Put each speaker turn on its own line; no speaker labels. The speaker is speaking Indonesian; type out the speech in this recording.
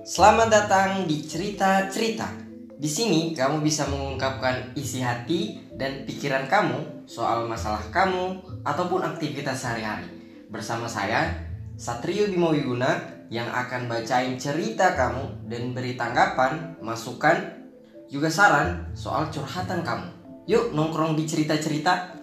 Selamat datang di Cerita Cerita. Di sini kamu bisa mengungkapkan isi hati dan pikiran kamu soal masalah kamu ataupun aktivitas sehari-hari. Bersama saya, Satrio Bimo Wiguna yang akan bacain cerita kamu dan beri tanggapan, masukan, juga saran soal curhatan kamu. Yuk nongkrong di cerita-cerita.